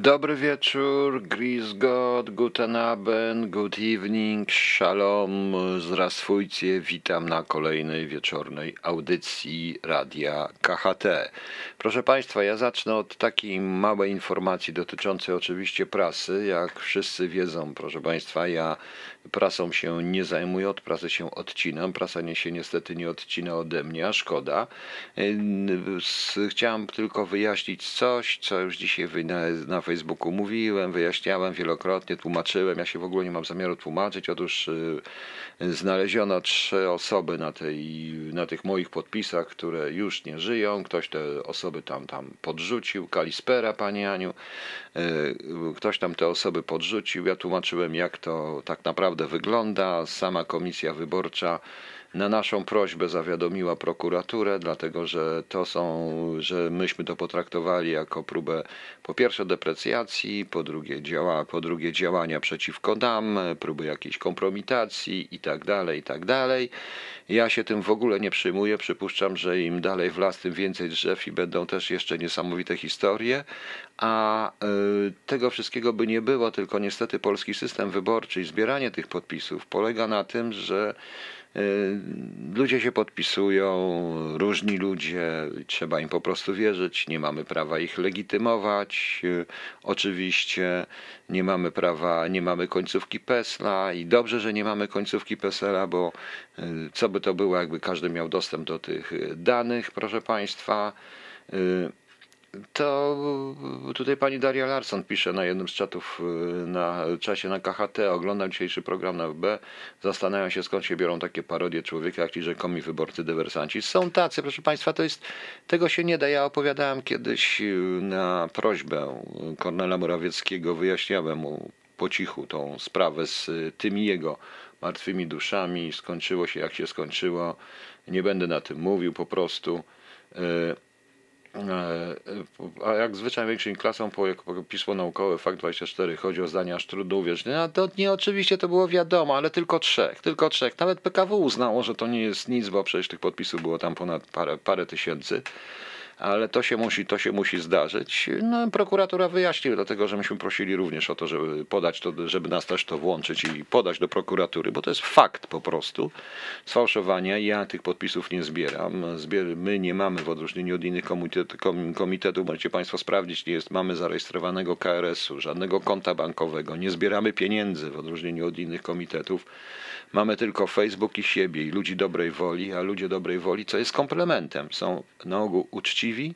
Dobry wieczór, Gris God, Guten Abend, Good Evening, Shalom, zrasfujcie, witam na kolejnej wieczornej audycji Radia KHT. Proszę Państwa, ja zacznę od takiej małej informacji dotyczącej oczywiście prasy. Jak wszyscy wiedzą, proszę Państwa, ja prasą się nie zajmuję, od prasy się odcinam. Prasa nie się niestety nie odcina ode mnie, a szkoda. Chciałem tylko wyjaśnić coś, co już dzisiaj na, Facebooku mówiłem, wyjaśniałem wielokrotnie, tłumaczyłem. Ja się w ogóle nie mam zamiaru tłumaczyć. Otóż y, znaleziono trzy osoby na, tej, na tych moich podpisach, które już nie żyją. Ktoś te osoby tam, tam podrzucił. Kalispera, Pani Aniu. Y, ktoś tam te osoby podrzucił. Ja tłumaczyłem, jak to tak naprawdę wygląda. Sama komisja wyborcza na naszą prośbę zawiadomiła prokuraturę, dlatego że to są, że myśmy to potraktowali jako próbę po pierwsze deprecjacji, po drugie, działa, po drugie działania przeciwko nam, próby jakiejś kompromitacji i tak dalej, i tak dalej. Ja się tym w ogóle nie przyjmuję. Przypuszczam, że im dalej w las, tym więcej drzew i będą też jeszcze niesamowite historie. A y, tego wszystkiego by nie było, tylko niestety polski system wyborczy i zbieranie tych podpisów polega na tym, że Y, ludzie się podpisują, różni ludzie, trzeba im po prostu wierzyć, nie mamy prawa ich legitymować. Y, oczywiście nie mamy prawa, nie mamy końcówki PESLA i dobrze, że nie mamy końcówki PESELA, bo co by to było, jakby każdy miał dostęp do tych danych, proszę Państwa to tutaj pani Daria Larson pisze na jednym z czatów y, na czasie na KHT, oglądam dzisiejszy program na FB, zastanawiam się skąd się biorą takie parodie człowieka, jak rzekomi wyborcy dywersanci. Są tacy, proszę państwa, to jest, tego się nie da. Ja opowiadałem kiedyś y, na prośbę Kornela Morawieckiego, wyjaśniałem mu po cichu tą sprawę z y, tymi jego martwymi duszami. Skończyło się jak się skończyło. Nie będę na tym mówił po prostu. E, a jak zwyczaj większą klasą po, pismo naukowe Fakt 24 chodzi o zdania aż trudno uwierzyć. No to nie oczywiście to było wiadomo, ale tylko trzech, tylko trzech. Nawet PKW uznało, że to nie jest nic, bo przecież tych podpisów było tam ponad parę, parę tysięcy ale to się musi, to się musi zdarzyć. No, prokuratura wyjaśniła, dlatego że myśmy prosili również o to, żeby podać to, żeby nas też to włączyć i podać do prokuratury, bo to jest fakt po prostu sfałszowania. Ja tych podpisów nie zbieram. Zbier my nie mamy w odróżnieniu od innych komitet, komitetów, możecie Państwo sprawdzić, nie jest, mamy zarejestrowanego KRS-u, żadnego konta bankowego, nie zbieramy pieniędzy w odróżnieniu od innych komitetów. Mamy tylko Facebook i siebie i ludzi dobrej woli, a ludzie dobrej woli, co jest komplementem, są na ogół uczciwi,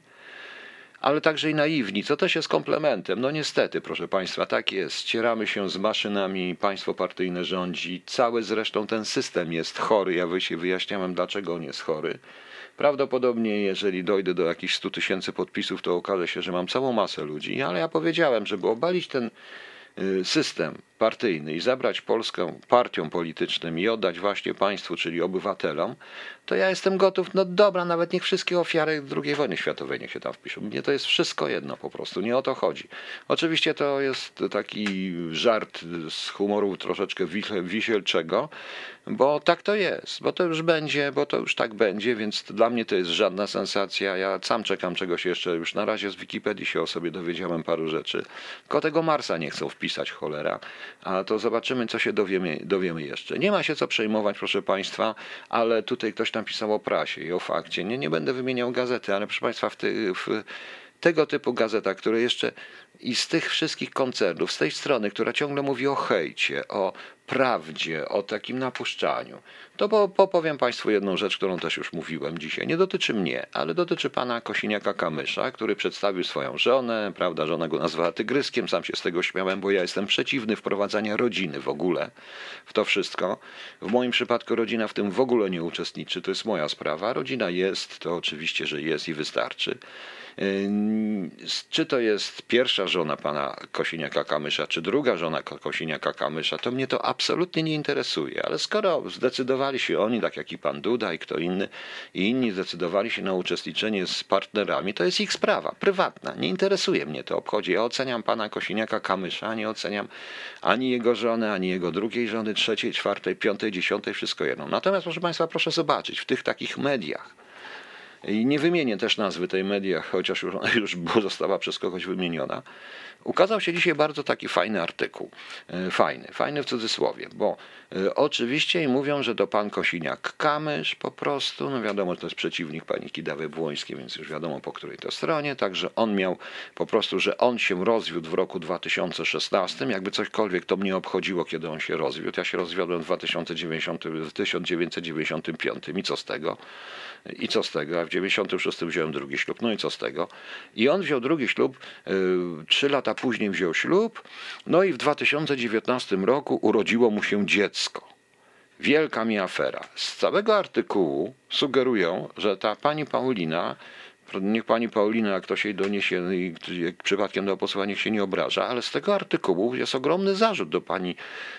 ale także i naiwni, co też jest komplementem. No niestety, proszę Państwa, tak jest. Ścieramy się z maszynami, państwo partyjne rządzi, cały zresztą ten system jest chory. Ja wyjaśniałem, dlaczego on jest chory. Prawdopodobnie, jeżeli dojdę do jakichś 100 tysięcy podpisów, to okaże się, że mam całą masę ludzi, ale ja powiedziałem, żeby obalić ten y, system, partyjny i zabrać Polskę partiom politycznym i oddać właśnie państwu, czyli obywatelom, to ja jestem gotów, no dobra, nawet niech wszystkie ofiary II wojny światowej niech się tam wpiszą. Mnie to jest wszystko jedno po prostu, nie o to chodzi. Oczywiście to jest taki żart z humoru troszeczkę wisielczego, bo tak to jest, bo to już będzie, bo to już tak będzie, więc dla mnie to jest żadna sensacja. Ja sam czekam czegoś jeszcze, już na razie z Wikipedii się o sobie dowiedziałem paru rzeczy. Tylko tego Marsa nie chcą wpisać, cholera a to zobaczymy, co się dowiemy, dowiemy jeszcze. Nie ma się co przejmować, proszę Państwa, ale tutaj ktoś tam pisał o prasie i o fakcie. Nie, nie będę wymieniał gazety, ale proszę Państwa, w, ty, w tego typu gazetach, które jeszcze I z tych wszystkich koncernów, z tej strony, która ciągle mówi o hejcie, o prawdzie, o takim napuszczaniu, to bo, bo powiem Państwu jedną rzecz, którą też już mówiłem dzisiaj. Nie dotyczy mnie, ale dotyczy pana Kosiniaka-Kamysza, który przedstawił swoją żonę, prawda, żona go nazwała tygryskiem, sam się z tego śmiałem, bo ja jestem przeciwny wprowadzania rodziny w ogóle w to wszystko. W moim przypadku rodzina w tym w ogóle nie uczestniczy, to jest moja sprawa. Rodzina jest, to oczywiście, że jest i wystarczy. Czy to jest pierwsza żona pana Kosiniaka-Kamysza, czy druga żona Kosiniaka-Kamysza, to mnie to absolutnie nie interesuje. Ale skoro zdecydowali się oni, tak jak i pan Duda i kto inny, i inni zdecydowali się na uczestniczenie z partnerami, to jest ich sprawa, prywatna. Nie interesuje mnie to, obchodzi. Ja oceniam pana Kosiniaka-Kamysza, nie oceniam ani jego żony, ani jego drugiej żony, trzeciej, czwartej, piątej, dziesiątej, wszystko jedno. Natomiast, proszę państwa, proszę zobaczyć, w tych takich mediach, i nie wymienię też nazwy tej media, chociaż już, już została przez kogoś wymieniona. Ukazał się dzisiaj bardzo taki fajny artykuł. E, fajny, fajny w cudzysłowie, bo e, oczywiście mówią, że to pan Kosiniak-Kamysz po prostu, no wiadomo, to jest przeciwnik pani Kidawy Błońskiej, więc już wiadomo po której to stronie, także on miał po prostu, że on się rozwiódł w roku 2016, jakby cośkolwiek to mnie obchodziło, kiedy on się rozwiódł. Ja się rozwiodłem w 2090, w 1995 i co z tego? I co z tego? A w 96 wziąłem drugi ślub. No i co z tego? I on wziął drugi ślub, y, trzy lata później wziął ślub, no i w 2019 roku urodziło mu się dziecko. Wielka mi afera. Z całego artykułu sugerują, że ta pani Paulina Niech pani Paulina, jak ktoś jej doniesie i przypadkiem do posła, niech się nie obraża, ale z tego artykułu jest ogromny zarzut do pani,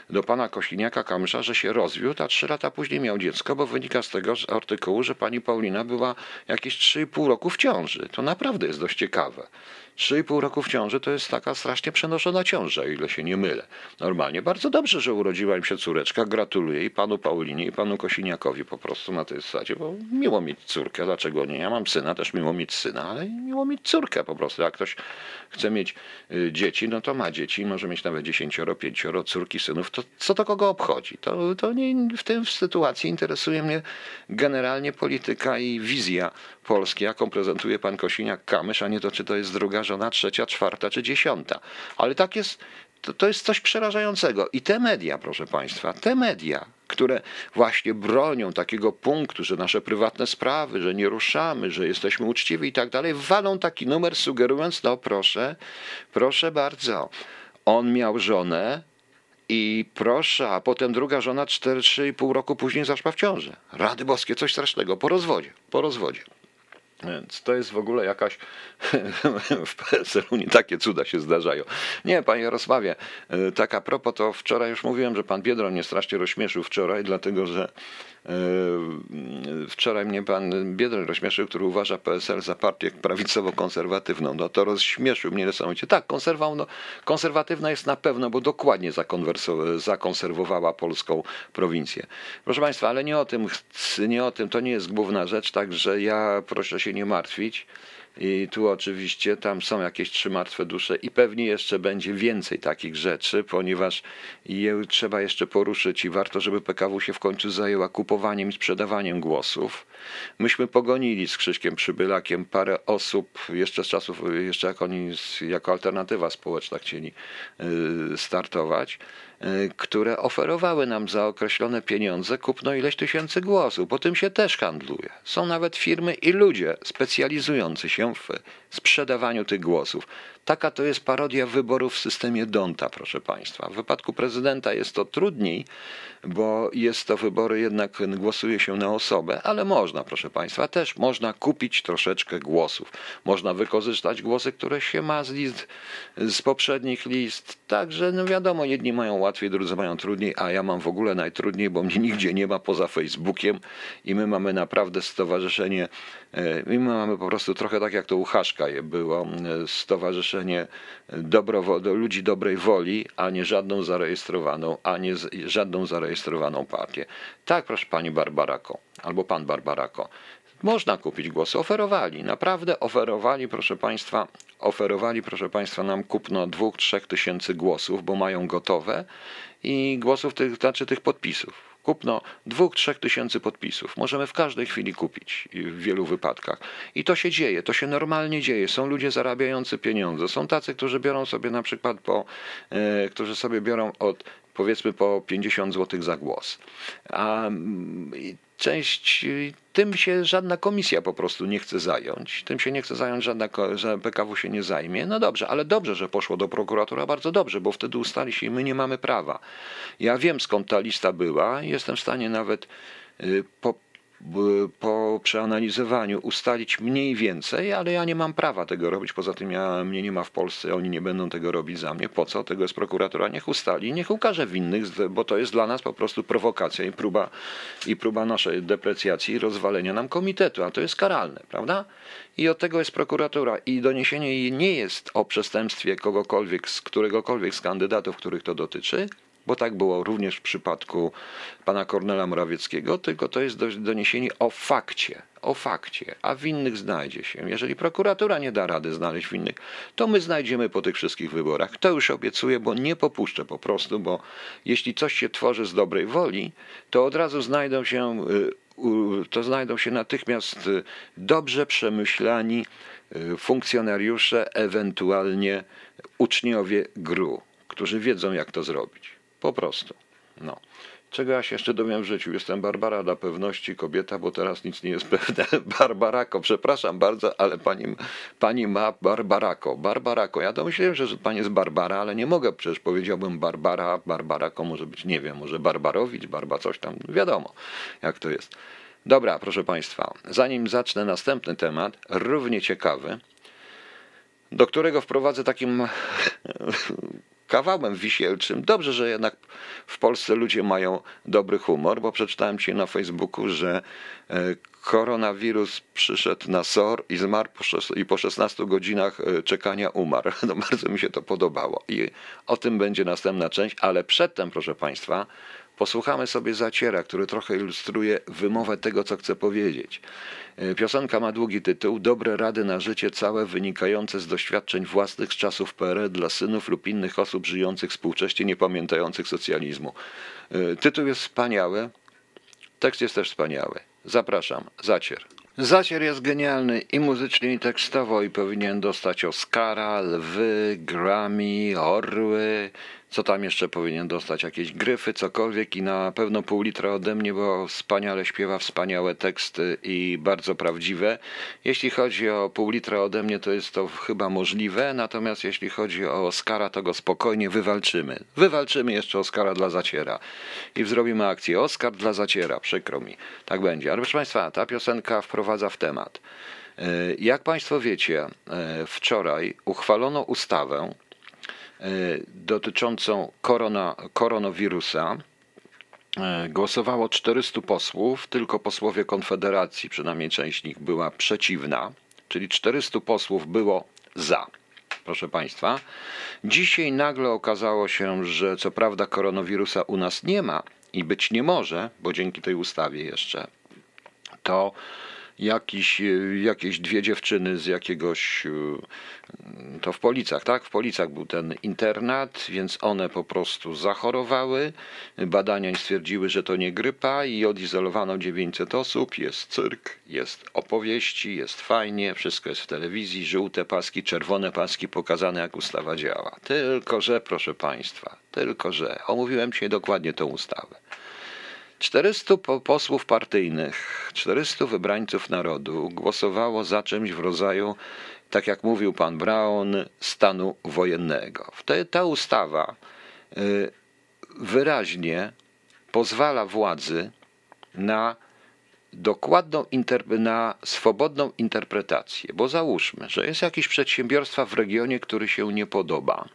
do pana Kośliniaka Kamysza, że się rozwiódł, a trzy lata później miał dziecko, bo wynika z tego artykułu, że pani Paulina była jakieś 3,5 roku w ciąży. To naprawdę jest dość ciekawe. 3,5 roku w ciąży to jest taka strasznie przenoszona ciąża, ile się nie mylę. Normalnie bardzo dobrze, że urodziła im się córeczka. Gratuluję i panu Paulinie, i panu Kosiniakowi po prostu na tej zasadzie, bo miło mieć córkę, dlaczego nie? Ja mam syna, też miło mieć syna, ale miło mieć córkę po prostu. Jak ktoś chce mieć y, dzieci, no to ma dzieci, może mieć nawet dziesięcioro, pięcioro córki, synów, to co to kogo obchodzi? To, to nie, w tej sytuacji interesuje mnie generalnie polityka i wizja Polski, jaką prezentuje pan Kosiniak-Kamysz, a nie to, czy to jest druga żona, trzecia, czwarta czy dziesiąta. Ale tak jest, to, to jest coś przerażającego. I te media, proszę państwa, te media, które właśnie bronią takiego punktu, że nasze prywatne sprawy, że nie ruszamy, że jesteśmy uczciwi i tak dalej, walą taki numer sugerując, no proszę, proszę bardzo, on miał żonę, i proszę, a potem druga żona 4-3,5 roku później zaszła w ciąży. Rady boskie, coś strasznego, po rozwodzie, po rozwodzie. Więc to jest w ogóle jakaś w PSL-u nie takie cuda się zdarzają. Nie, panie Jarosławie, e, tak a propos, to wczoraj już mówiłem, że pan Biedron mnie strasznie rozśmieszył wczoraj, dlatego że wczoraj mnie pan Biedron rozśmieszył, który uważa PSL za partię prawicowo-konserwatywną. No to rozśmieszył mnie niesamowicie. Tak, konserwą, konserwatywna jest na pewno, bo dokładnie zakonserwowała polską prowincję. Proszę państwa, ale nie o tym, nie o tym, to nie jest główna rzecz, także ja proszę się nie martwić. I tu oczywiście tam są jakieś trzy martwe dusze i pewnie jeszcze będzie więcej takich rzeczy, ponieważ je trzeba jeszcze poruszyć i warto, żeby PKW się w końcu zajęła kupowaniem i sprzedawaniem głosów. Myśmy pogonili z Krzyśkiem Przybylakiem parę osób jeszcze z czasów, jeszcze jak oni jako alternatywa społeczna chcieli y, startować które oferowały nam za określone pieniądze kupno ileś tysięcy głosów, bo tym się też handluje. Są nawet firmy i ludzie specjalizujący się w sprzedawaniu tych głosów. Taka to jest parodia wyborów w systemie Donta, proszę Państwa. W wypadku prezydenta jest to trudniej, bo jest to wybory, jednak głosuje się na osobę, ale można, proszę Państwa, też można kupić troszeczkę głosów. Można wykorzystać głosy, które się ma z list, z poprzednich list. Także, no wiadomo, jedni mają łatwiej, drudzy mają trudniej, a ja mam w ogóle najtrudniej, bo mnie nigdzie nie ma poza Facebookiem i my mamy naprawdę stowarzyszenie, e, my mamy po prostu trochę tak jak to u Haszka było, e, stowarzyszenie ludzi dobrej woli, a nie żadną zarejestrowaną, a nie żadną zarejestrowaną partię. Tak, proszę pani Barbarako, albo pan Barbarako. Można kupić głosy. Oferowali, naprawdę oferowali, proszę Państwa, oferowali, proszę Państwa, nam kupno dwóch, trzech tysięcy głosów, bo mają gotowe i głosów tych, znaczy tych podpisów kupno dwóch, trzech tysięcy podpisów. Możemy w każdej chwili kupić w wielu wypadkach. I to się dzieje, to się normalnie dzieje. Są ludzie zarabiający pieniądze. Są tacy, którzy biorą sobie na przykład po, e, którzy sobie biorą od powiedzmy po 50 zł za głos. A mm, część, tym się żadna komisja po prostu nie chce zająć. Tym się nie chce zająć żadna, że PKW się nie zajmie. No dobrze, ale dobrze, że poszło do prokuratora, bardzo dobrze, bo wtedy ustali się i my nie mamy prawa. Ja wiem skąd ta lista była jestem w stanie nawet y, po, po przeanalizowaniu ustalić mniej więcej, ale ja nie mam prawa tego robić. Poza tym ja, mnie nie ma w Polsce, oni nie będą tego robić za mnie. Po co? Tego jest prokuratura. Niech ustali, niech ukaże winnych, bo to jest dla nas po prostu prowokacja i próba, i próba naszej deprecjacji i rozwalenia nam komitetu, a to jest karalne, prawda? I od tego jest prokuratura. I doniesienie nie jest o przestępstwie kogokolwiek, z któregokolwiek z kandydatów, których to dotyczy, bo tak było również w przypadku pana Kornela Morawieckiego, tylko to jest doniesienie o fakcie, o fakcie, a winnych znajdzie się. Jeżeli prokuratura nie da rady znaleźć winnych, to my znajdziemy po tych wszystkich wyborach. To już obiecuję, bo nie popuszczę po prostu, bo jeśli coś się tworzy z dobrej woli, to od razu znajdą się, y, to znajdą się natychmiast y, dobrze przemyślani y, funkcjonariusze, ewentualnie uczniowie GRU, którzy wiedzą, jak to zrobić. Po prostu. No. Czego ja się jeszcze dowiem w życiu? Jestem Barbara dla pewności kobieta, bo teraz nic nie jest pewne. Barbarako, przepraszam bardzo, ale pani, pani ma Barbarako. Barbarako. Ja domyśliłem, że, że pani jest Barbara, ale nie mogę, przecież powiedziałbym Barbara, Barbarako może być, nie wiem, może Barbarowicz, Barba coś tam, wiadomo jak to jest. Dobra, proszę państwa, zanim zacznę następny temat, równie ciekawy, do którego wprowadzę takim kawałem wisielczym. Dobrze, że jednak w Polsce ludzie mają dobry humor, bo przeczytałem ci na Facebooku, że e, koronawirus przyszedł na SOR i zmarł i po 16 godzinach e, czekania umarł. No bardzo mi się to podobało i o tym będzie następna część, ale przedtem, proszę Państwa, Posłuchamy sobie zaciera, który trochę ilustruje wymowę tego, co chcę powiedzieć. E, piosenka ma długi tytuł Dobre rady na życie całe wynikające z doświadczeń własnych z czasów PRL dla synów lub innych osób żyjących współcześnie nie pamiętających socjalizmu. E, tytuł jest wspaniały, tekst jest też wspaniały. Zapraszam, zacier. Zacier jest genialny i muzycznie, i tekstowo i powinien dostać Oscara, lwy, Grammy, orły, co tam jeszcze powinien dostać? Jakieś gryfy, cokolwiek i na pewno pół litra ode mnie, bo wspaniale śpiewa, wspaniałe teksty i bardzo prawdziwe. Jeśli chodzi o pół litra ode mnie, to jest to chyba możliwe, natomiast jeśli chodzi o Oscara, to go spokojnie wywalczymy. Wywalczymy jeszcze Oscara dla Zaciera i zrobimy akcję Oscar dla Zaciera, przykro mi. Tak będzie. Ale proszę Państwa, ta piosenka wprowadza w temat. E, jak Państwo wiecie, e, wczoraj uchwalono ustawę, dotyczącą korona, koronawirusa e, głosowało 400 posłów, tylko posłowie Konfederacji, przynajmniej część nich była przeciwna, czyli 400 posłów było za. Proszę Państwa, dzisiaj nagle okazało się, że co prawda koronawirusa u nas nie ma i być nie może, bo dzięki tej ustawie jeszcze, to jakiś, e, jakieś dwie dziewczyny z jakiegoś, e, to w Policach, tak? W Policach był ten internat, więc one po prostu zachorowały. Badania stwierdziły, że to nie grypa i odizolowano 900 osób. Jest cyrk, jest opowieści, jest fajnie, wszystko jest w telewizji, żółte paski, czerwone paski pokazane, jak ustawa działa. Tylko, że, proszę Państwa, tylko, że omówiłem dzisiaj dokładnie tę ustawę. 400 posłów partyjnych, 400 wybrańców narodu głosowało za czymś w rodzaju, tak jak mówił pan Brown, stanu wojennego. Ta ustawa y, wyraźnie pozwala władzy na dokładną, na swobodną interpretację, bo załóżmy, że jest jakieś przedsiębiorstwa w regionie, który się nie podoba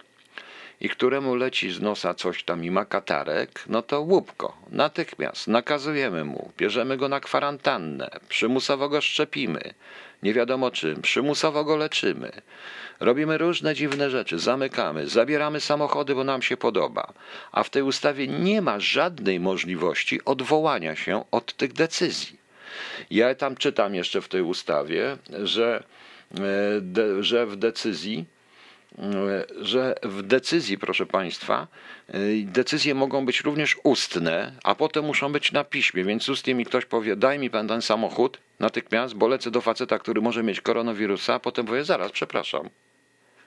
i któremu leci z nosa coś tam i ma katarek, no to łupko, natychmiast nakazujemy mu, bierzemy go na kwarantannę, przymusowo go szczepimy, nie wiadomo czym, przymusowo go leczymy. Robimy różne dziwne rzeczy, zamykamy, zabieramy samochody, bo nam się podoba. A w tej ustawie nie ma żadnej możliwości odwołania się od tych decyzji. Ja tam czytam jeszcze w tej ustawie, że, e, że w decyzji że w decyzji, proszę Państwa, decyzje mogą być również ustne, a potem muszą być na piśmie, więc ustnie mi ktoś powie, daj mi pan ten samochód natychmiast, bo lecę do faceta, który może mieć koronawirusa, a potem powie, zaraz, przepraszam.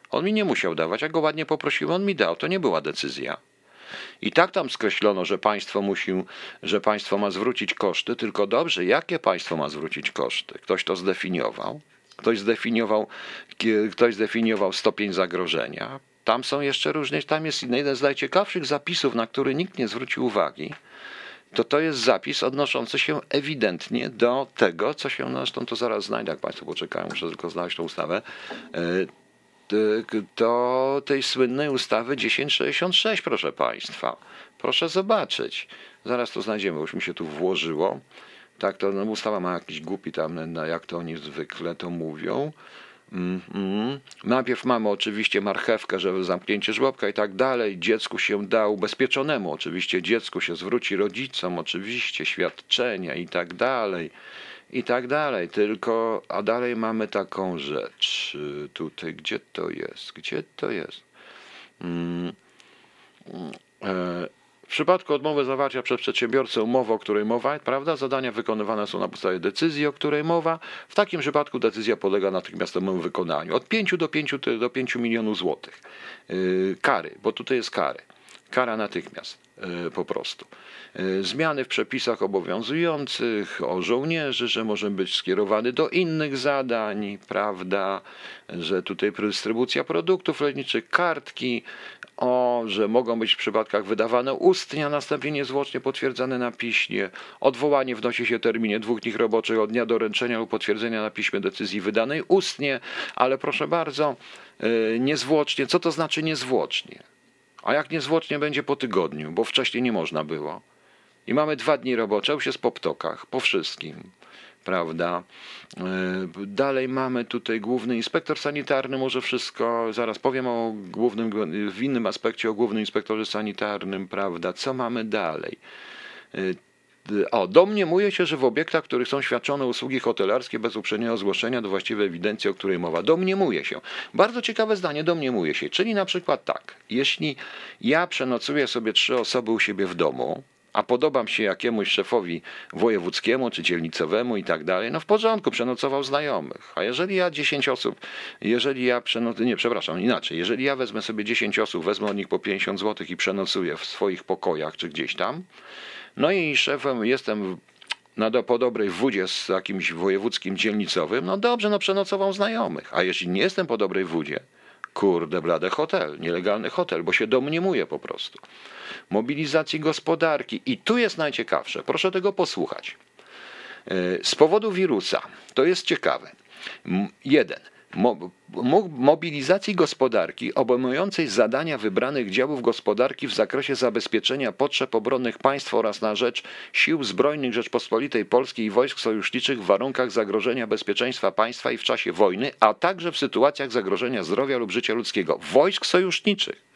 On mi nie musiał dawać, ja go ładnie poprosiłem, on mi dał, to nie była decyzja. I tak tam skreślono, że państwo musi, że państwo ma zwrócić koszty, tylko dobrze, jakie państwo ma zwrócić koszty? Ktoś to zdefiniował. Ktoś zdefiniował, ktoś zdefiniował stopień zagrożenia. Tam są jeszcze różne, tam jest jeden z najciekawszych zapisów, na który nikt nie zwrócił uwagi. To to jest zapis odnoszący się ewidentnie do tego, co się, zresztą to zaraz znajdę, jak Państwo poczekają, muszę tylko znaleźć tą ustawę, e, do tej słynnej ustawy 1066, proszę Państwa. Proszę zobaczyć. Zaraz to znajdziemy, już mi się tu włożyło. Tak, to no, ustawa ma jakiś głupi tam, jak to oni zwykle to mówią. Mm, mm. Najpierw mamy oczywiście marchewkę, że zamknięcie żłobka i tak dalej. Dziecku się da ubezpieczonemu, oczywiście dziecku się zwróci rodzicom, oczywiście świadczenia i tak dalej i tak dalej. Tylko, a dalej mamy taką rzecz tutaj, gdzie to jest, gdzie to jest. Mm, e, w przypadku odmowy zawarcia przez przedsiębiorcę umowy, o której mowa, prawda, zadania wykonywane są na podstawie decyzji, o której mowa. W takim przypadku decyzja polega natychmiastowemu wykonaniu. Od 5 do 5, do 5 milionów złotych. Yy, kary, bo tutaj jest kary. Kara natychmiast, yy, po prostu. E, zmiany w przepisach obowiązujących o żołnierzy, że może być skierowany do innych zadań, prawda, że tutaj dystrybucja produktów leczniczych, kartki, o, że mogą być w przypadkach wydawane ustnie, a następnie niezwłocznie potwierdzane na piśmie. Odwołanie wnosi się terminie dwóch dni roboczych od dnia doręczenia lub potwierdzenia na piśmie decyzji wydanej ustnie, ale proszę bardzo, e, niezwłocznie. Co to znaczy niezwłocznie? A jak niezwłocznie będzie po tygodniu, bo wcześniej nie można było. I mamy dwa dni robocze, już jest po ptokach, po wszystkim, prawda? E, dalej mamy tutaj główny inspektor sanitarny, może wszystko, zaraz powiem o głównym, w innym aspekcie o głównym inspektorze sanitarnym, prawda? Co mamy dalej? O, domniemuje się, że w obiektach, w których są świadczone usługi hotelarskie bez uprzedniego zgłoszenia do właściwej ewidencji, o której mowa. Domniemuje się. Bardzo ciekawe zdanie, domniemuje się. Czyli na przykład tak, jeśli ja przenocuję sobie trzy osoby u siebie w domu, a podobam się jakiemuś szefowi wojewódzkiemu czy dzielnicowemu i tak dalej, no w porządku, przenocował znajomych. A jeżeli ja 10 osób, jeżeli ja przenocuję, nie, przepraszam, inaczej, jeżeli ja wezmę sobie 10 osób, wezmę od nich po 50 zł i przenocuję w swoich pokojach czy gdzieś tam, no i szefem jestem na do, po dobrej wódzie z jakimś wojewódzkim dzielnicowym, no dobrze, no przenocował znajomych. A jeśli nie jestem po dobrej wódzie, kurde blade hotel, nielegalny hotel, bo się domniemuje po prostu mobilizacji gospodarki. I tu jest najciekawsze, proszę tego posłuchać. E, z powodu wirusa, to jest ciekawe. Jeden, mobilizacji gospodarki obejmującej zadania wybranych działów gospodarki w zakresie zabezpieczenia potrzeb obronnych państw oraz na rzecz sił zbrojnych Rzeczpospolitej Polskiej i wojsk sojuszniczych w warunkach zagrożenia bezpieczeństwa państwa i w czasie wojny, a także w sytuacjach zagrożenia zdrowia lub życia ludzkiego. Wojsk sojuszniczych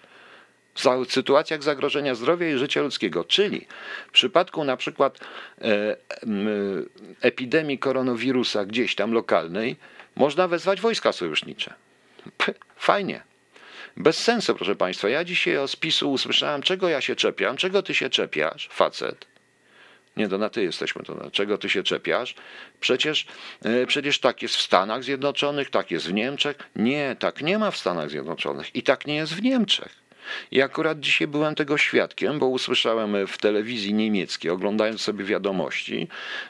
w sytuacjach zagrożenia zdrowia i życia ludzkiego, czyli w przypadku na przykład e, epidemii koronawirusa gdzieś tam lokalnej, można wezwać wojska sojusznicze. Fajnie. Bez sensu, proszę Państwa. Ja dzisiaj o spisu usłyszałem, czego ja się czepiam, czego ty się czepiasz, facet. Nie, to na ty jesteśmy, to na czego ty się czepiasz? Przecież, e, przecież tak jest w Stanach Zjednoczonych, tak jest w Niemczech. Nie, tak nie ma w Stanach Zjednoczonych i tak nie jest w Niemczech. I akurat dzisiaj byłem tego świadkiem, bo usłyszałem w telewizji niemieckiej, oglądając sobie wiadomości,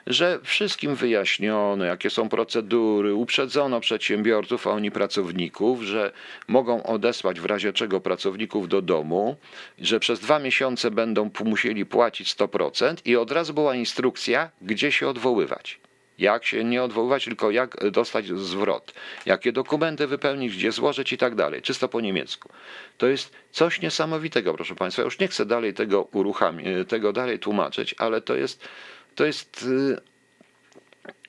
że wszystkim wyjaśniono, jakie są procedury, uprzedzono przedsiębiorców, a oni pracowników, że mogą odesłać w razie czego pracowników do domu, że przez dwa miesiące będą musieli płacić 100% i od razu była instrukcja, gdzie się odwoływać jak się nie odwoływać, tylko jak dostać zwrot, jakie dokumenty wypełnić, gdzie złożyć i tak dalej, czysto po niemiecku. To jest coś niesamowitego, proszę Państwa. Już nie chcę dalej tego uruchamiać, tego dalej tłumaczyć, ale to jest, to jest, y,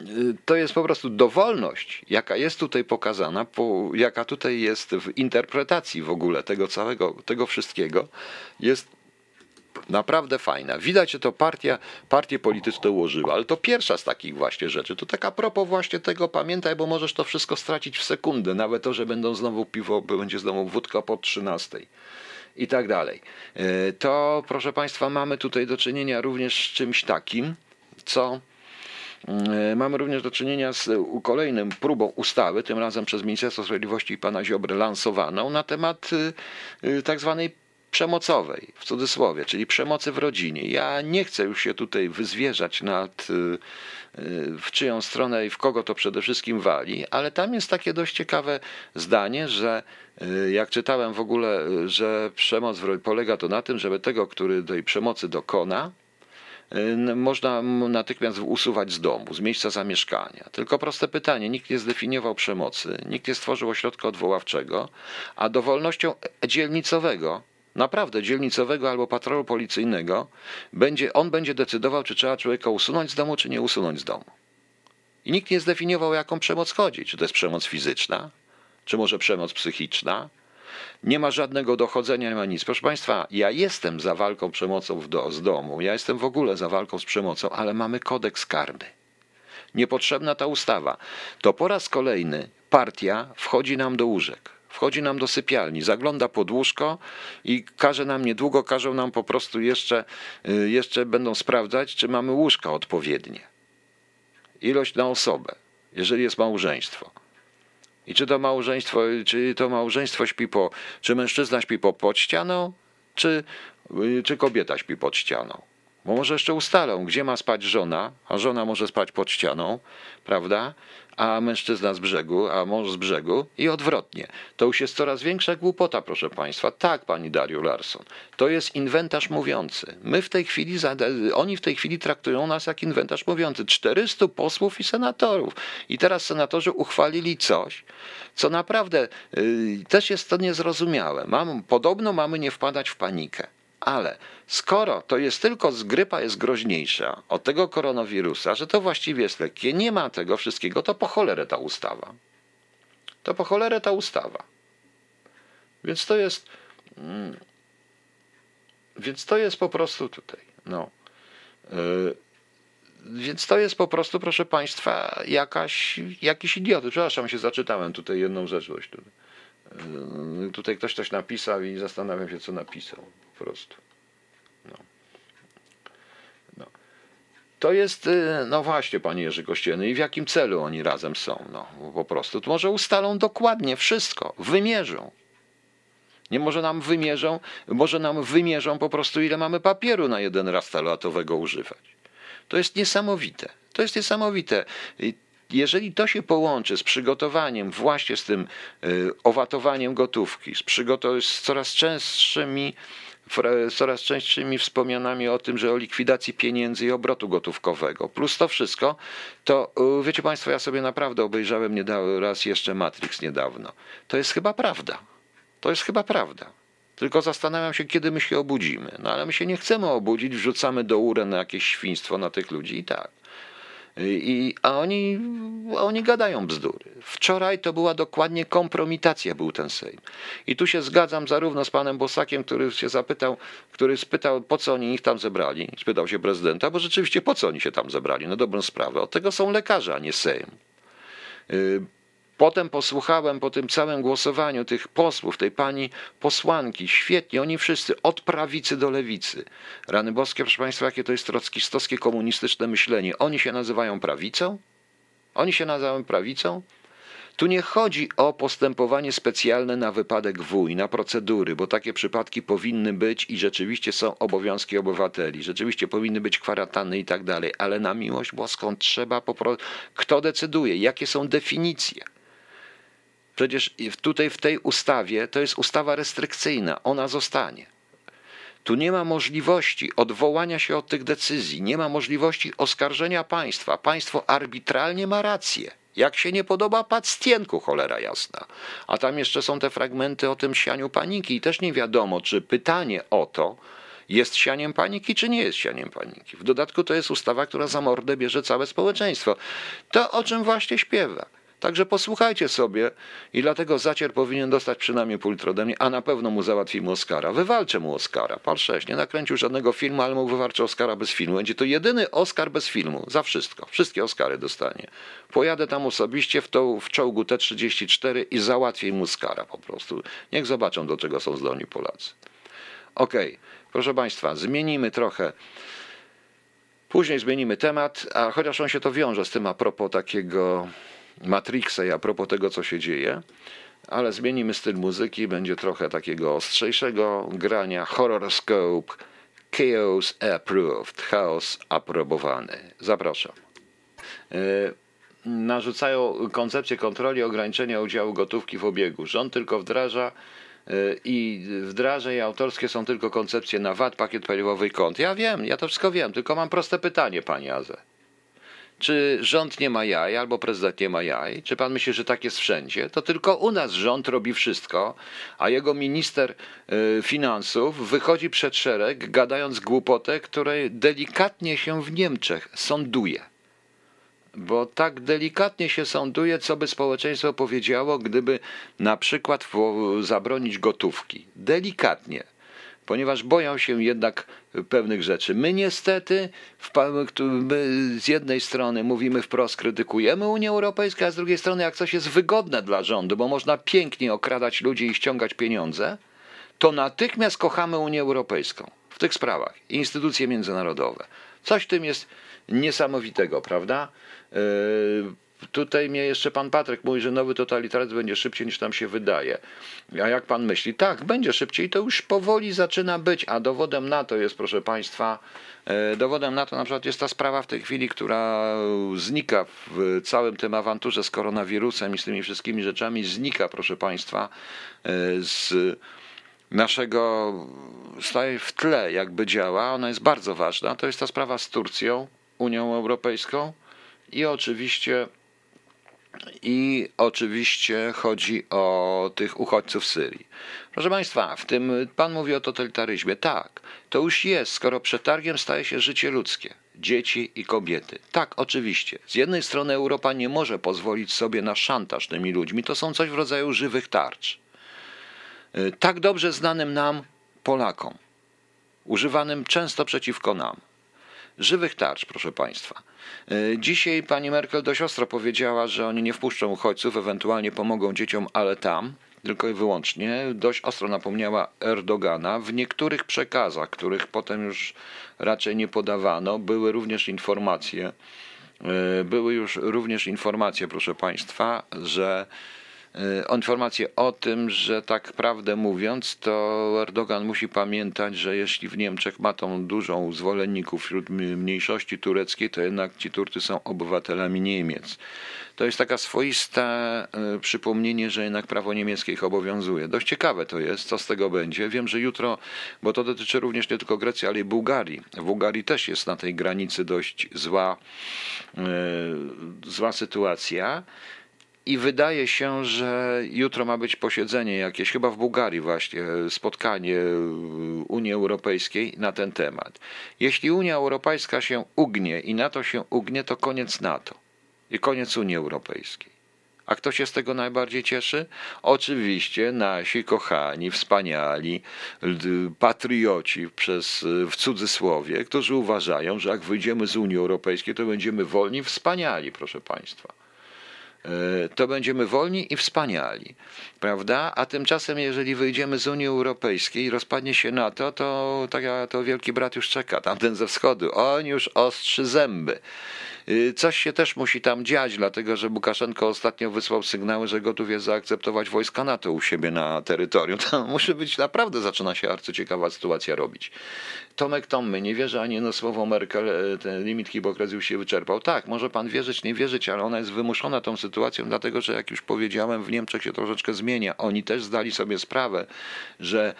y, to jest po prostu dowolność, jaka jest tutaj pokazana, jaka tutaj jest w interpretacji w ogóle tego całego, tego wszystkiego, jest Naprawdę fajna. Widać, że to partia, partie polityczne ułożyły, ale to pierwsza z takich właśnie rzeczy. To tak a propos właśnie tego, pamiętaj, bo możesz to wszystko stracić w sekundę. Nawet to, że będą znowu piwo, będzie znowu wódka po 13 i tak dalej. E, to, proszę Państwa, mamy tutaj do czynienia również z czymś takim, co e, Mamy również do czynienia z kolejnym próbą ustawy, tym razem przez Ministerstwo Sprawiedliwości i pana Ziobry lansowaną na temat e, tak zwanej przemocowej, w cudzysłowie, czyli przemocy w rodzinie. Ja nie chcę już się tutaj wyzwierzać nad w czyją stronę i w kogo to przede wszystkim wali, ale tam jest takie dość ciekawe zdanie, że Y, jak czytałem w ogóle, y, że przemoc polega to na tym, żeby tego, który tej przemocy dokona, y, można natychmiast usuwać z domu, z miejsca zamieszkania. Tylko proste pytanie, nikt nie zdefiniował przemocy, nikt nie stworzył ośrodka odwoławczego, a dowolnością dzielnicowego, naprawdę dzielnicowego albo patrolu policyjnego, będzie, on będzie decydował, czy trzeba człowieka usunąć z domu, czy nie usunąć z domu. I nikt nie zdefiniował, jaką przemoc chodzi. Czy to jest przemoc fizyczna, czy może przemoc psychiczna. Nie ma żadnego dochodzenia, nie ma nic. Proszę Państwa, ja jestem za walką przemocą do, z domu, ja jestem w ogóle za walką z przemocą, ale mamy kodeks karny. Niepotrzebna ta ustawa. To po raz kolejny partia wchodzi nam do łóżek wchodzi nam do sypialni, zagląda pod łóżko i każe nam, niedługo każą nam po prostu jeszcze, y, jeszcze będą sprawdzać, czy mamy łóżka odpowiednie. Ilość na osobę, jeżeli jest małżeństwo. I czy to małżeństwo, czy to małżeństwo śpi po, czy mężczyzna śpi po, pod ścianą, czy, czy kobieta śpi pod ścianą. Bo może jeszcze ustalą, gdzie ma spać żona, a żona może spać pod ścianą, prawda? a mężczyzna z brzegu, a mąż z brzegu i odwrotnie. To już jest coraz większa głupota, proszę Państwa. Tak, pani Dario Larson. To jest inwentarz mówiący. My w tej chwili, oni w tej chwili traktują nas jak inwentarz mówiący. 400 posłów i senatorów. I teraz senatorzy uchwalili coś, co naprawdę yy, też jest to niezrozumiałe. Mam, podobno mamy nie wpadać w panikę. Ale skoro to jest tylko z grypa jest groźniejsza od tego koronawirusa, że to właściwie jest lekkie, nie ma tego wszystkiego, to po cholerę ta ustawa. To po cholerę ta ustawa. Więc to jest. Mm, więc to jest po prostu tutaj. No. Yy, więc to jest po prostu, proszę Państwa, jakaś, jakiś idioty. Przepraszam, się zaczytałem tutaj jedną rzecz. Tutaj. Yy, tutaj ktoś coś napisał i zastanawiam się, co napisał po prostu. No. No. To jest, yy, no właśnie, panie Jerzy Kościelny, i w jakim celu oni razem są? No, po prostu. To może ustalą dokładnie wszystko, wymierzą. Nie może nam wymierzą, może nam wymierzą po prostu, ile mamy papieru na jeden raz talatowego używać. To jest niesamowite. To jest niesamowite jeżeli to się połączy z przygotowaniem, właśnie z tym y, owatowaniem gotówki, z, z coraz częstszymi coraz częstszymi wspomnianami o tym, że o likwidacji pieniędzy i obrotu gotówkowego. Plus to wszystko, to y, wiecie Państwo, ja sobie naprawdę obejrzałem niedawno, raz jeszcze Matrix niedawno. To jest chyba prawda. To jest chyba prawda. Tylko zastanawiam się, kiedy my się obudzimy. No ale my się nie chcemy obudzić, wrzucamy do urę na jakieś świństwo na tych ludzi i tak. I, a oni, oni gadają bzdury. Wczoraj to była dokładnie kompromitacja, był ten Sejm. I tu się zgadzam zarówno z panem Bosakiem, który się zapytał, który spytał, po co oni ich tam zebrali. Spytał się prezydenta, bo rzeczywiście po co oni się tam zebrali? No dobrą sprawę. Od tego są lekarze, a nie Sejm. Potem posłuchałem po tym całym głosowaniu tych posłów, tej pani posłanki, świetnie, oni wszyscy, od prawicy do lewicy. Rany boskie, proszę Państwa, jakie to jest trockistowskie komunistyczne myślenie. Oni się nazywają prawicą? Oni się nazywają prawicą? Tu nie chodzi o postępowanie specjalne na wypadek wuj, na procedury, bo takie przypadki powinny być i rzeczywiście są obowiązki obywateli, rzeczywiście powinny być kwarantanny i tak dalej, ale na miłość boską trzeba po prostu. Kto decyduje? Jakie są definicje? Przecież tutaj w tej ustawie to jest ustawa restrykcyjna, ona zostanie. Tu nie ma możliwości odwołania się od tych decyzji, nie ma możliwości oskarżenia państwa. Państwo arbitralnie ma rację. Jak się nie podoba pacjentku, cholera jasna. A tam jeszcze są te fragmenty o tym sianiu paniki i też nie wiadomo, czy pytanie o to jest sianiem paniki, czy nie jest sianiem paniki. W dodatku to jest ustawa, która za mordę bierze całe społeczeństwo. To o czym właśnie śpiewa. Także posłuchajcie sobie i dlatego Zacier powinien dostać przynajmniej ode mnie, a na pewno mu załatwimy Oscara. Wywalczę mu Oscara. Pan Sześć nie nakręcił żadnego filmu, ale mu wywalczę Oscara bez filmu. Będzie to jedyny Oscar bez filmu. Za wszystko. Wszystkie Oscary dostanie. Pojadę tam osobiście w, to, w czołgu T-34 i załatwię mu Oscara po prostu. Niech zobaczą, do czego są zdolni Polacy. Okej, okay. proszę Państwa, zmienimy trochę Później zmienimy temat, a chociaż on się to wiąże z tym a propos takiego Matrixa i a propos tego, co się dzieje, ale zmienimy styl muzyki, będzie trochę takiego ostrzejszego grania, horoscope, chaos approved, chaos aprobowany. Zapraszam. Yy, narzucają koncepcję kontroli ograniczenia udziału gotówki w obiegu. Rząd tylko wdraża i wdraża i autorskie są tylko koncepcje na VAT, pakiet paliwowy i kont. Ja wiem, ja to wszystko wiem, tylko mam proste pytanie, panie Aze. Czy rząd nie ma jaj, albo prezydent nie ma jaj? Czy pan myśli, że tak jest wszędzie? To tylko u nas rząd robi wszystko, a jego minister y, finansów wychodzi przed szereg, gadając głupotę, której delikatnie się w Niemczech sąduje bo tak delikatnie się sąduje, co by społeczeństwo powiedziało, gdyby na przykład zabronić gotówki. Delikatnie, ponieważ boją się jednak pewnych rzeczy. My niestety my z jednej strony mówimy wprost, krytykujemy Unię Europejską, a z drugiej strony jak coś jest wygodne dla rządu, bo można pięknie okradać ludzi i ściągać pieniądze, to natychmiast kochamy Unię Europejską w tych sprawach, instytucje międzynarodowe. Coś w tym jest niesamowitego, prawda? Yy, tutaj mnie jeszcze pan Patryk mówi, że nowy totalitaryzm będzie szybciej niż nam się wydaje. A jak pan myśli? Tak, będzie szybciej, to już powoli zaczyna być, a dowodem na to jest, proszę państwa, yy, dowodem na to na przykład jest ta sprawa w tej chwili, która znika w całym tym awanturze z koronawirusem i z tymi wszystkimi rzeczami, znika, proszę państwa, yy, z naszego, staje w tle, jakby działa. Ona jest bardzo ważna. To jest ta sprawa z Turcją, Unią Europejską i oczywiście i oczywiście chodzi o tych uchodźców z Syrii. Proszę Państwa, w tym Pan mówi o totalitaryzmie. Tak, to już jest, skoro przetargiem staje się życie ludzkie, dzieci i kobiety. Tak, oczywiście. Z jednej strony Europa nie może pozwolić sobie na szantaż tymi ludźmi. To są coś w rodzaju żywych tarcz. Tak dobrze znanym nam, Polakom, używanym często przeciwko nam. Żywych tarcz, proszę Państwa. E, dzisiaj pani Merkel dość ostro powiedziała, że oni nie wpuszczą uchodźców, ewentualnie pomogą dzieciom, ale tam, tylko i wyłącznie. Dość ostro napomniała Erdogana. W niektórych przekazach, których potem już raczej nie podawano, były również informacje, e, były już również informacje, proszę Państwa, że informację o tym, że tak prawdę mówiąc, to Erdogan musi pamiętać, że jeśli w Niemczech ma tą dużą zwolenników wśród mniejszości tureckiej, to jednak ci Turcy są obywatelami Niemiec. To jest taka swoiste e, przypomnienie, że jednak prawo niemieckie ich obowiązuje. Dość ciekawe to jest, co z tego będzie. Wiem, że jutro, bo to dotyczy również nie tylko Grecji, ale i Bułgarii. W Bułgarii też jest na tej granicy dość zła, e, zła sytuacja. I wydaje się, że jutro ma być posiedzenie jakieś, chyba w Bułgarii właśnie, spotkanie Unii Europejskiej na ten temat. Jeśli Unia Europejska się ugnie i NATO się ugnie, to koniec NATO i koniec Unii Europejskiej. A kto się z tego najbardziej cieszy? Oczywiście nasi kochani, wspaniali patrioci przez, w cudzysłowie, którzy uważają, że jak wyjdziemy z Unii Europejskiej, to będziemy wolni, wspaniali, proszę Państwa. E, to będziemy wolni i wspaniali, prawda? A tymczasem, jeżeli wyjdziemy z Unii Europejskiej i rozpadnie się NATO, to, to, to wielki brat już czeka, tamten ze wschodu. On już ostrzy zęby. Y, coś się też musi tam dziać, dlatego że Łukaszenko ostatnio wysłał sygnały, że gotów jest zaakceptować wojska NATO u siebie na terytorium. To musi być naprawdę, zaczyna się arcyciekawa sytuacja robić. Tomek Tommy, nie wierzę ani na słowo Merkel, e, ten limit hipokryzji się wyczerpał. Tak, może pan wierzyć, nie wierzyć, ale ona jest wymuszona tą sytuacją, dlatego że jak już powiedziałem, w Niemczech się troszeczkę zmienia. Oni też zdali sobie sprawę, że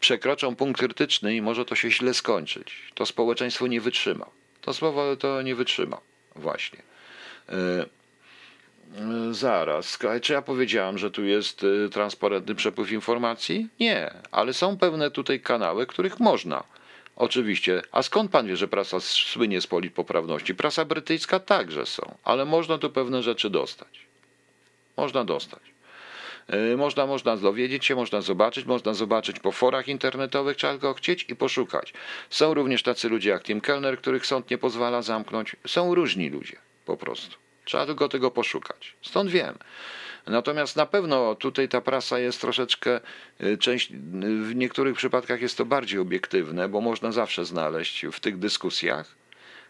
przekroczą punkt krytyczny i może to się źle skończyć. To społeczeństwo nie wytrzyma. To słowo to nie wytrzyma. Właśnie. E, e, zaraz, czy ja powiedziałem, że tu jest e, transparentny przepływ informacji? Nie, ale są pewne tutaj kanały, których można Oczywiście. A skąd pan wie, że prasa słynie z politpoprawności? Prasa brytyjska także są, ale można tu pewne rzeczy dostać. Można dostać. Yy, Można, można dowiedzieć się, można zobaczyć, można zobaczyć po forach internetowych, trzeba tylko chcieć i poszukać. Są również tacy ludzie jak Tim Kellner, których sąd nie pozwala zamknąć. Są różni ludzie, po prostu. Trzeba tylko tego poszukać. Stąd wiem. Natomiast na pewno tutaj ta prasa jest troszeczkę, y, część, y, w niektórych przypadkach jest to bardziej obiektywne, bo można zawsze znaleźć w tych dyskusjach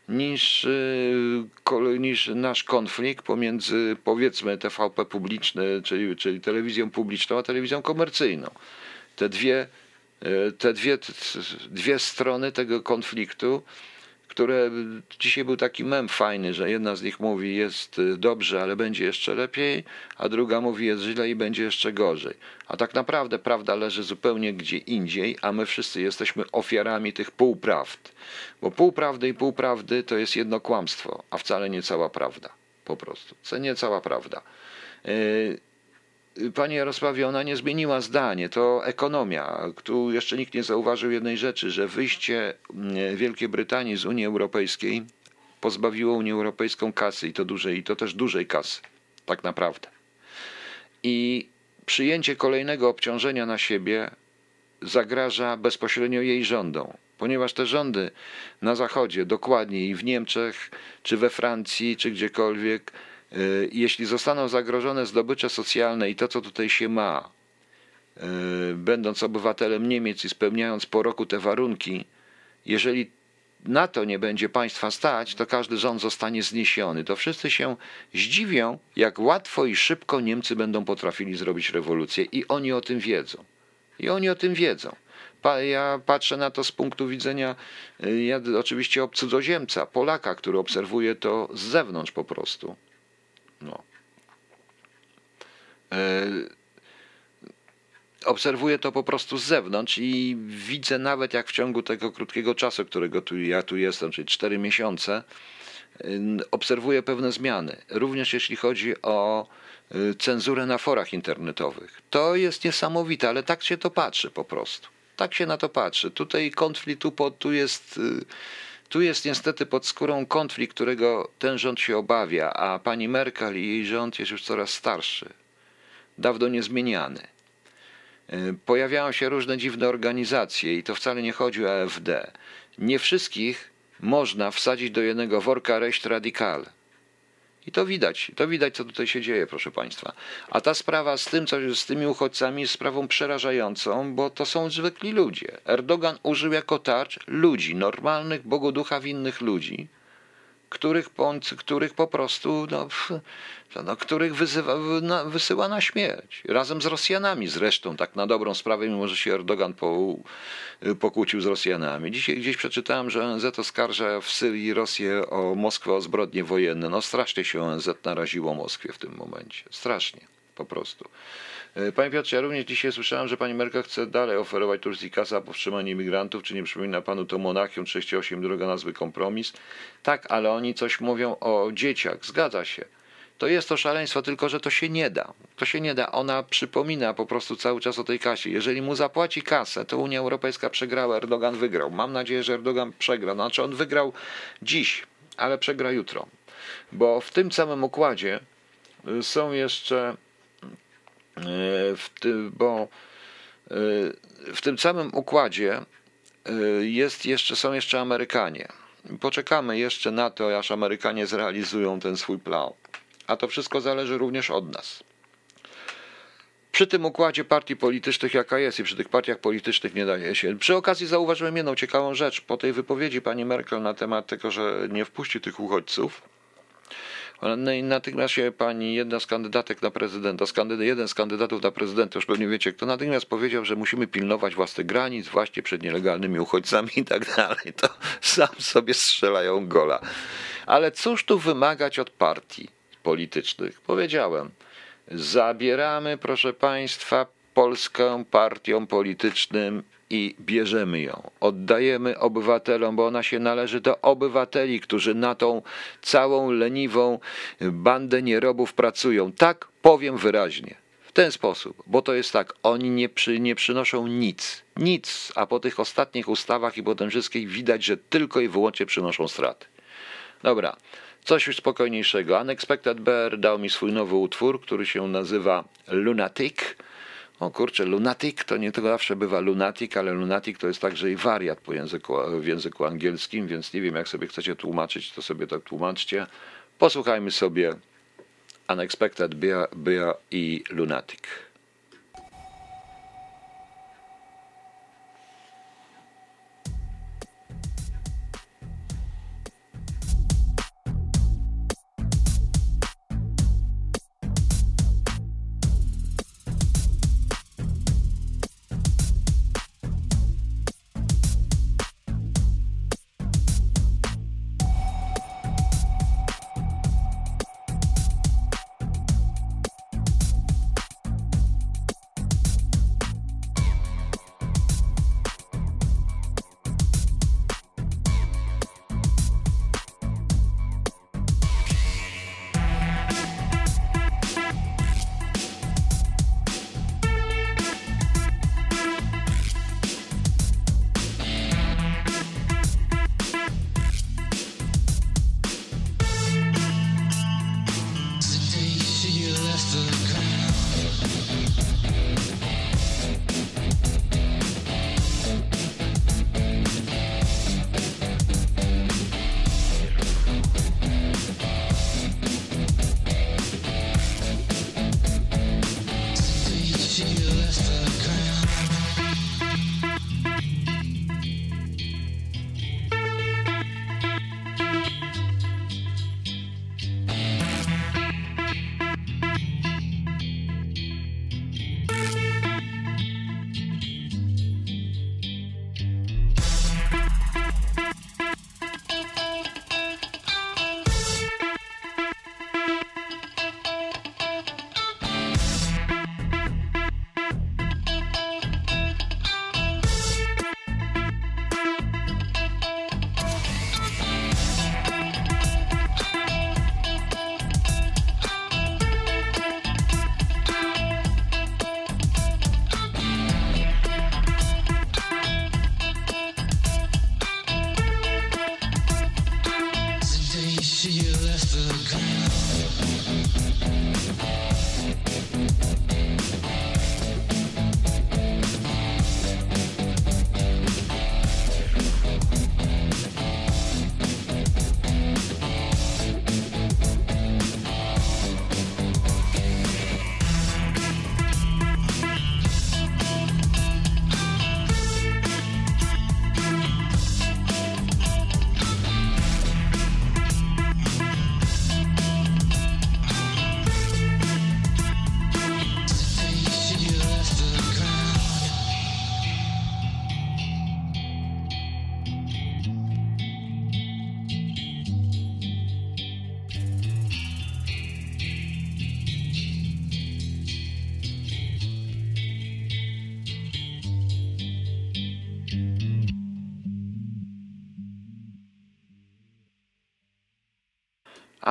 niż, y, niż nasz konflikt pomiędzy powiedzmy TVP publiczny, czyli, czyli telewizją publiczną, a telewizją komercyjną. Te dwie, y, te dwie, dwie strony tego konfliktu, które dzisiaj był taki mem fajny, że jedna z nich mówi jest y, dobrze, ale będzie jeszcze lepiej, a druga mówi jest źle i będzie jeszcze gorzej. A tak naprawdę prawda leży zupełnie gdzie indziej, a my wszyscy jesteśmy ofiarami tych półprawd. Bo półprawdy i półprawdy to jest jedno kłamstwo, a wcale nie cała prawda. Po prostu. To nie cała prawda. Yy, Panie Jarosławie, ona nie zmieniła zdanie. To ekonomia. Tu jeszcze nikt nie zauważył jednej rzeczy, że wyjście mm, Wielkiej Brytanii z Unii Europejskiej pozbawiło Unię Europejską kasy i to dużej, i to też dużej kasy. Tak naprawdę. I przyjęcie kolejnego obciążenia na siebie zagraża bezpośrednio jej rządom, ponieważ te rządy na Zachodzie, dokładniej w Niemczech, czy we Francji, czy gdziekolwiek, y, jeśli zostaną zagrożone zdobycze socjalne i to, co tutaj się ma, y, będąc obywatelem Niemiec i spełniając po roku te warunki, jeżeli na to nie będzie państwa stać, to każdy rząd zostanie zniesiony. To wszyscy się zdziwią, jak łatwo i szybko Niemcy będą potrafili zrobić rewolucję i oni o tym wiedzą. I oni o tym wiedzą. Ja patrzę na to z punktu widzenia, y, ja oczywiście cudzoziemca, Polaka, który obserwuje to z zewnątrz po prostu. No. E, obserwuję to po prostu z zewnątrz i widzę nawet jak w ciągu tego krótkiego czasu, którego tu, ja tu jestem, czyli 4 miesiące, y, obserwuję pewne zmiany. Również jeśli chodzi o y, cenzurę na forach internetowych. To jest niesamowite, ale tak się to patrzy po prostu. Tak się na to patrzy. Tutaj konflikt, tu, tu jest. y, Tu jest niestety pod skórą konflikt, którego ten rząd się obawia, a pani Merkel i jej rząd jest już coraz starszy, dawno niezmieniany. Y, Pojawiają się różne dziwne organizacje i to wcale nie chodzi o AfD. Nie wszystkich można wsadzić do jednego worka reść radikal. I to widać, to widać, co tutaj się dzieje, proszę Państwa. A ta sprawa z tym, co z tymi uchodźcami, jest sprawą przerażającą, bo to są zwykli ludzie. Erdogan użył jako tarcz ludzi, normalnych, bogoducha winnych ludzi, których, których po prostu, no, no których wyzywa, na, wysyła na śmierć. Razem z Rosjanami zresztą, tak na dobrą sprawę, mimo że się Erdogan po, pokłócił z Rosjanami. Dzisiaj gdzieś przeczytałem, że ONZ oskarża w Syrii Rosję o Moskwę o zbrodnie wojenne. No strasznie się ONZ naraziło Moskwie w tym momencie. Strasznie, po prostu. E, Panie Piotrze, ja również dzisiaj słyszałem, że pani Merkel chce dalej oferować Turcji kasę za powstrzymanie imigrantów. Czy nie przypomina panu to Monachium 38, droga na zły kompromis? Tak, ale oni coś mówią o dzieciach. Zgadza się. To jest to szaleństwo, tylko że to się nie da. To się nie da. Ona przypomina po prostu cały czas o tej kasie. Jeżeli mu zapłaci kasę, to Unia Europejska przegrała, Erdogan wygrał. Mam nadzieję, że Erdogan przegra. Znaczy on wygrał dziś, ale przegra jutro. Bo w tym samym układzie y, są jeszcze bo y, w tym samym układzie y, jest jeszcze, są jeszcze Amerykanie. Poczekamy jeszcze na to, aż Amerykanie zrealizują ten swój plan. A to wszystko zależy również od nas. Przy tym układzie partii politycznych, jaka jest, i przy tych partiach politycznych nie daje się. Przy okazji zauważyłem jedną ciekawą rzecz. Po tej wypowiedzi pani Merkel na temat tego, że nie wpuści tych uchodźców, no i natychmiast się pani, jedna z kandydatek na prezydenta, z jeden z kandydatów na prezydenta, już pewnie wiecie kto, natychmiast powiedział, że musimy pilnować własnych granic właśnie przed nielegalnymi uchodźcami i tak dalej. To sam sobie strzelają gola. Ale cóż tu wymagać od partii politycznych? Powiedziałem, zabieramy, proszę państwa, polską partiom politycznym i bierzemy ją. Oddajemy obywatelom, bo ona się należy do obywateli, którzy na tą całą leniwą bandę nierobów pracują. Tak powiem wyraźnie. W ten sposób, bo to jest tak, oni nie, przy, nie przynoszą nic, nic, a po tych ostatnich ustawach i po tym wszystkim widać, że tylko i wyłącznie przynoszą straty. Dobra, coś już spokojniejszego. Unexpected Bear dał mi swój nowy utwór, który się nazywa Lunatic. O kurczę, lunatic to nie tylko zawsze bywa lunatic, ale lunatic to jest także i wariat po języku, w języku angielskim, więc nie wiem, jak sobie chcecie tłumaczyć, to sobie tak tłumaczcie. Posłuchajmy sobie Unexpected Bear i Lunatic.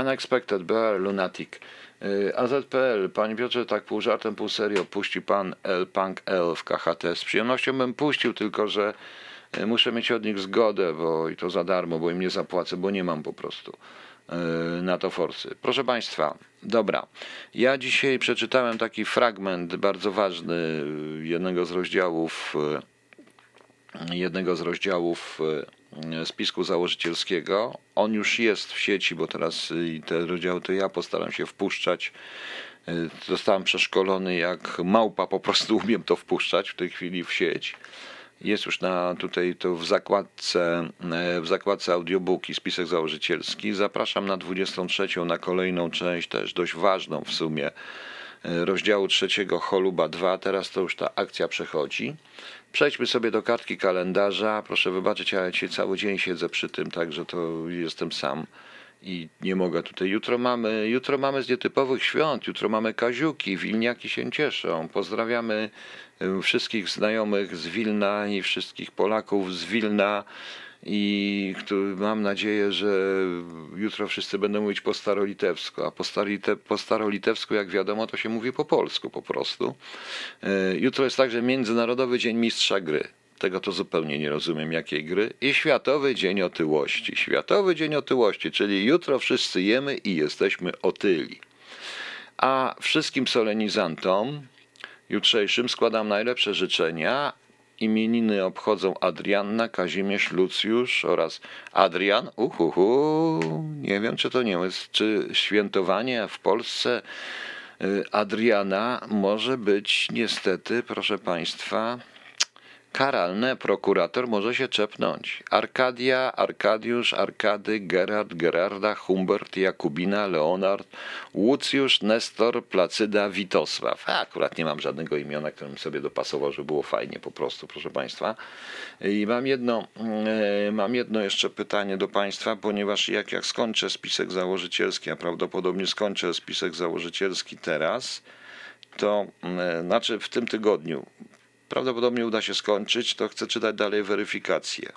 Unexpected Bear Lunatic. Y, AZPL, panie Piotrze, tak pół żartem, pół serio, puści pan L Punk L w KHT. Z przyjemnością bym puścił, tylko że y, muszę mieć od nich zgodę, bo i to za darmo, bo im nie zapłacę, bo nie mam po prostu y, na to forsy. Proszę Państwa, dobra. Ja dzisiaj przeczytałem taki fragment bardzo ważny jednego z rozdziałów jednego z rozdziałów spisku założycielskiego. On już jest w sieci, bo teraz te rozdziały to ja postaram się wpuszczać. Zostałem przeszkolony jak małpa, po prostu umiem to wpuszczać w tej chwili w sieć. Jest już na tutaj to w zakładce, w zakładce audiobooki, spisek założycielski. Zapraszam na 23, na kolejną część, też dość ważną w sumie, rozdziału trzeciego Choluba 2. Teraz to już ta akcja przechodzi. Przejdźmy sobie do kartki kalendarza. Proszę wybaczyć, ja dzisiaj cały dzień siedzę przy tym, także to jestem sam i nie mogę tutaj. Jutro mamy, jutro mamy z nietypowych świąt, jutro mamy kaziuki, wilniaki się cieszą. Pozdrawiamy wszystkich znajomych z Wilna i wszystkich Polaków z Wilna i mam nadzieję, że jutro wszyscy będą mówić po starolitewsku, a po, po starolitewsku, jak wiadomo, to się mówi po polsku po prostu. E, jutro jest także Międzynarodowy Dzień Mistrza Gry. Tego to zupełnie nie rozumiem, jakiej gry. I Światowy Dzień Otyłości. Światowy Dzień Otyłości, czyli jutro wszyscy jemy i jesteśmy otyli. A wszystkim solenizantom jutrzejszym składam najlepsze życzenia. Imieniny obchodzą Adrianna, Kazimierz, Lucjusz oraz Adrian. Uhuhu, nie wiem, czy to nie jest, czy świętowanie w Polsce y, Adriana może być niestety, proszę Państwa, karalne. Prokurator może się czepnąć. Arkadia, Arkadiusz, Arkady, Gerard, Gerarda, Humbert, Jakubina, Leonard, Łucjusz, Nestor, Placyda, Witosław. A, akurat nie mam żadnego imiona, którym sobie dopasował, żeby było fajnie po prostu, proszę Państwa. I mam jedno, e, mam jedno jeszcze pytanie do Państwa, ponieważ jak, jak skończę spisek założycielski, a prawdopodobnie skończę spisek założycielski teraz, to e, znaczy w tym tygodniu, prawdopodobnie uda się skończyć, to chcę czytać dalej weryfikację.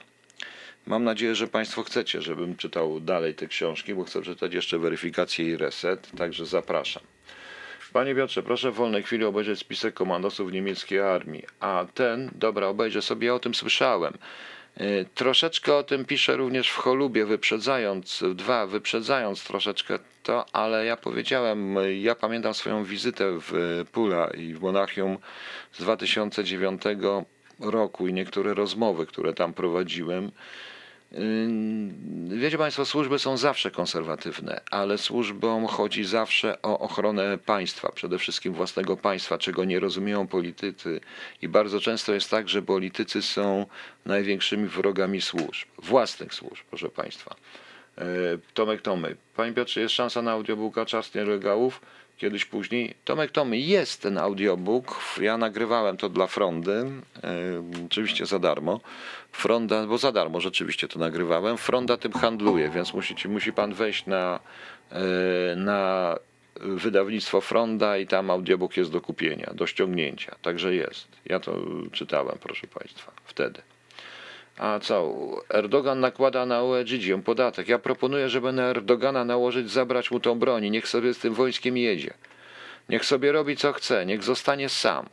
Mam nadzieję, że Państwo chcecie, żebym czytał dalej te książki, bo chcę czytać jeszcze weryfikację i reset, także zapraszam. Panie Piotrze, proszę w wolnej chwili obejrzeć spisek komandosów niemieckiej armii. A ten, dobra, obejrzę sobie, ja o tym słyszałem. Y, Troszeczkę o tym piszę również w Cholubie, wyprzedzając, dwa, wyprzedzając troszeczkę to, ale ja powiedziałem, ja pamiętam swoją wizytę w Pula i w Monachium z 2009 roku i niektóre rozmowy, które tam prowadziłem. Wiecie Państwo, służby są zawsze konserwatywne, ale służbom chodzi zawsze o ochronę państwa, przede wszystkim własnego państwa, czego nie rozumieją politycy. I bardzo często jest tak, że politycy są największymi wrogami służb, własnych służb, proszę Państwa. Yy, Tomek Tomy, Panie Piotrze, jest szansa na audiobooka Czas Regałów? Kiedyś później. Tomek Tomy, jest ten audiobook. Ja nagrywałem to dla Frondy, e, oczywiście za darmo. Fronda, bo za darmo rzeczywiście to nagrywałem. Fronda tym handluje, więc musi, musi pan wejść na, e, na wydawnictwo Fronda i tam audiobook jest do kupienia, do ściągnięcia. Także jest. Ja to czytałem, proszę państwa, wtedy. A co? Erdogan nakłada na OEGidzie podatek. Ja proponuję, żeby na Erdogana nałożyć, zabrać mu tą broń niech sobie z tym wojskiem jedzie. Niech sobie robi co chce, niech zostanie sam.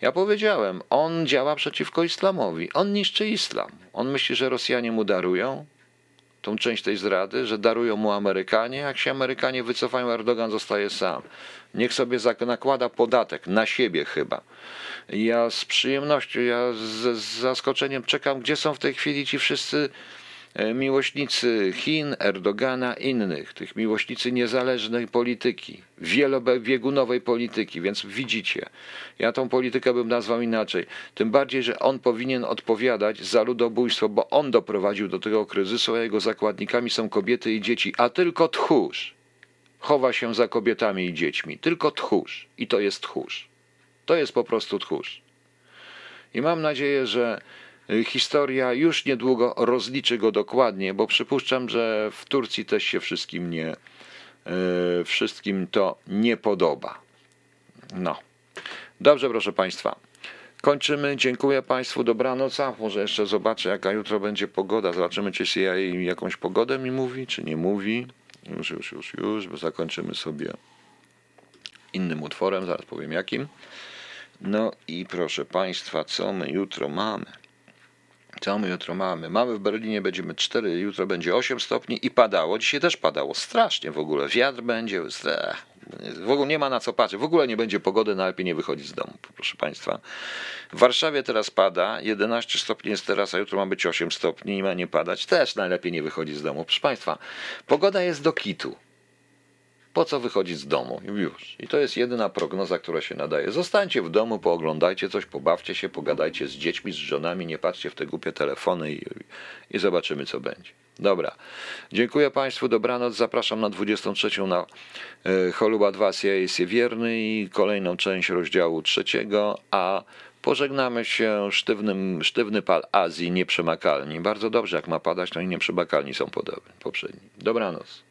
Ja powiedziałem, on działa przeciwko islamowi, on niszczy islam. On myśli, że Rosjanie mu darują tą część tej zrady, że darują mu Amerykanie. Jak się Amerykanie wycofają, Erdogan zostaje sam. Niech sobie nakłada podatek, na siebie chyba. Ja z przyjemnością, ja z, z zaskoczeniem czekam, gdzie są w tej chwili ci wszyscy miłośnicy Chin, Erdogana, innych, tych miłośnicy niezależnej polityki, wielobiegunowej polityki, więc widzicie, ja tą politykę bym nazwał inaczej. Tym bardziej, że on powinien odpowiadać za ludobójstwo, bo on doprowadził do tego kryzysu, a jego zakładnikami są kobiety i dzieci, a tylko tchórz chowa się za kobietami i dziećmi. Tylko tchórz. I to jest tchórz. To jest po prostu tchórz. I mam nadzieję, że historia już niedługo rozliczy go dokładnie, bo przypuszczam, że w Turcji też się wszystkim nie, yy, wszystkim to nie podoba. No. Dobrze, proszę Państwa. Kończymy. Dziękuję Państwu. Dobranoc. Może jeszcze zobaczę, jaka jutro będzie pogoda. Zobaczymy, czy CIA jakąś pogodę mi mówi, czy nie mówi. Już, już, już, już, bo zakończymy sobie innym utworem, zaraz powiem jakim. No i proszę Państwa, co my jutro mamy? Co my jutro mamy? Mamy w Berlinie, będziemy 4, jutro będzie 8 stopni i padało. Dzisiaj też padało strasznie w ogóle. Wiatr będzie, w ogóle nie ma na co patrzeć. W ogóle nie będzie pogody, najlepiej nie wychodzić z domu, proszę Państwa. W Warszawie teraz pada, 11 stopni jest teraz, a jutro ma być 8 stopni i ma nie padać. Też najlepiej nie wychodzić z domu. Proszę Państwa, pogoda jest do kitu. Po co wychodzić z domu? Już. I to jest jedyna prognoza, która się nadaje. Zostańcie w domu, pooglądajcie coś, pobawcie się, pogadajcie z dziećmi, z żonami, nie patrzcie w te głupie telefony i, i zobaczymy, co będzie. Dobra. Dziękuję Państwu, dobranoc. Zapraszam na 23 na e, Choluba 2 CIS wierny i kolejną część rozdziału trzeciego, a pożegnamy się sztywnym, sztywny pal Azji, nieprzemakalni. Bardzo dobrze, jak ma padać, to i nieprzemakalni są podobni, poprzedni. Dobranoc.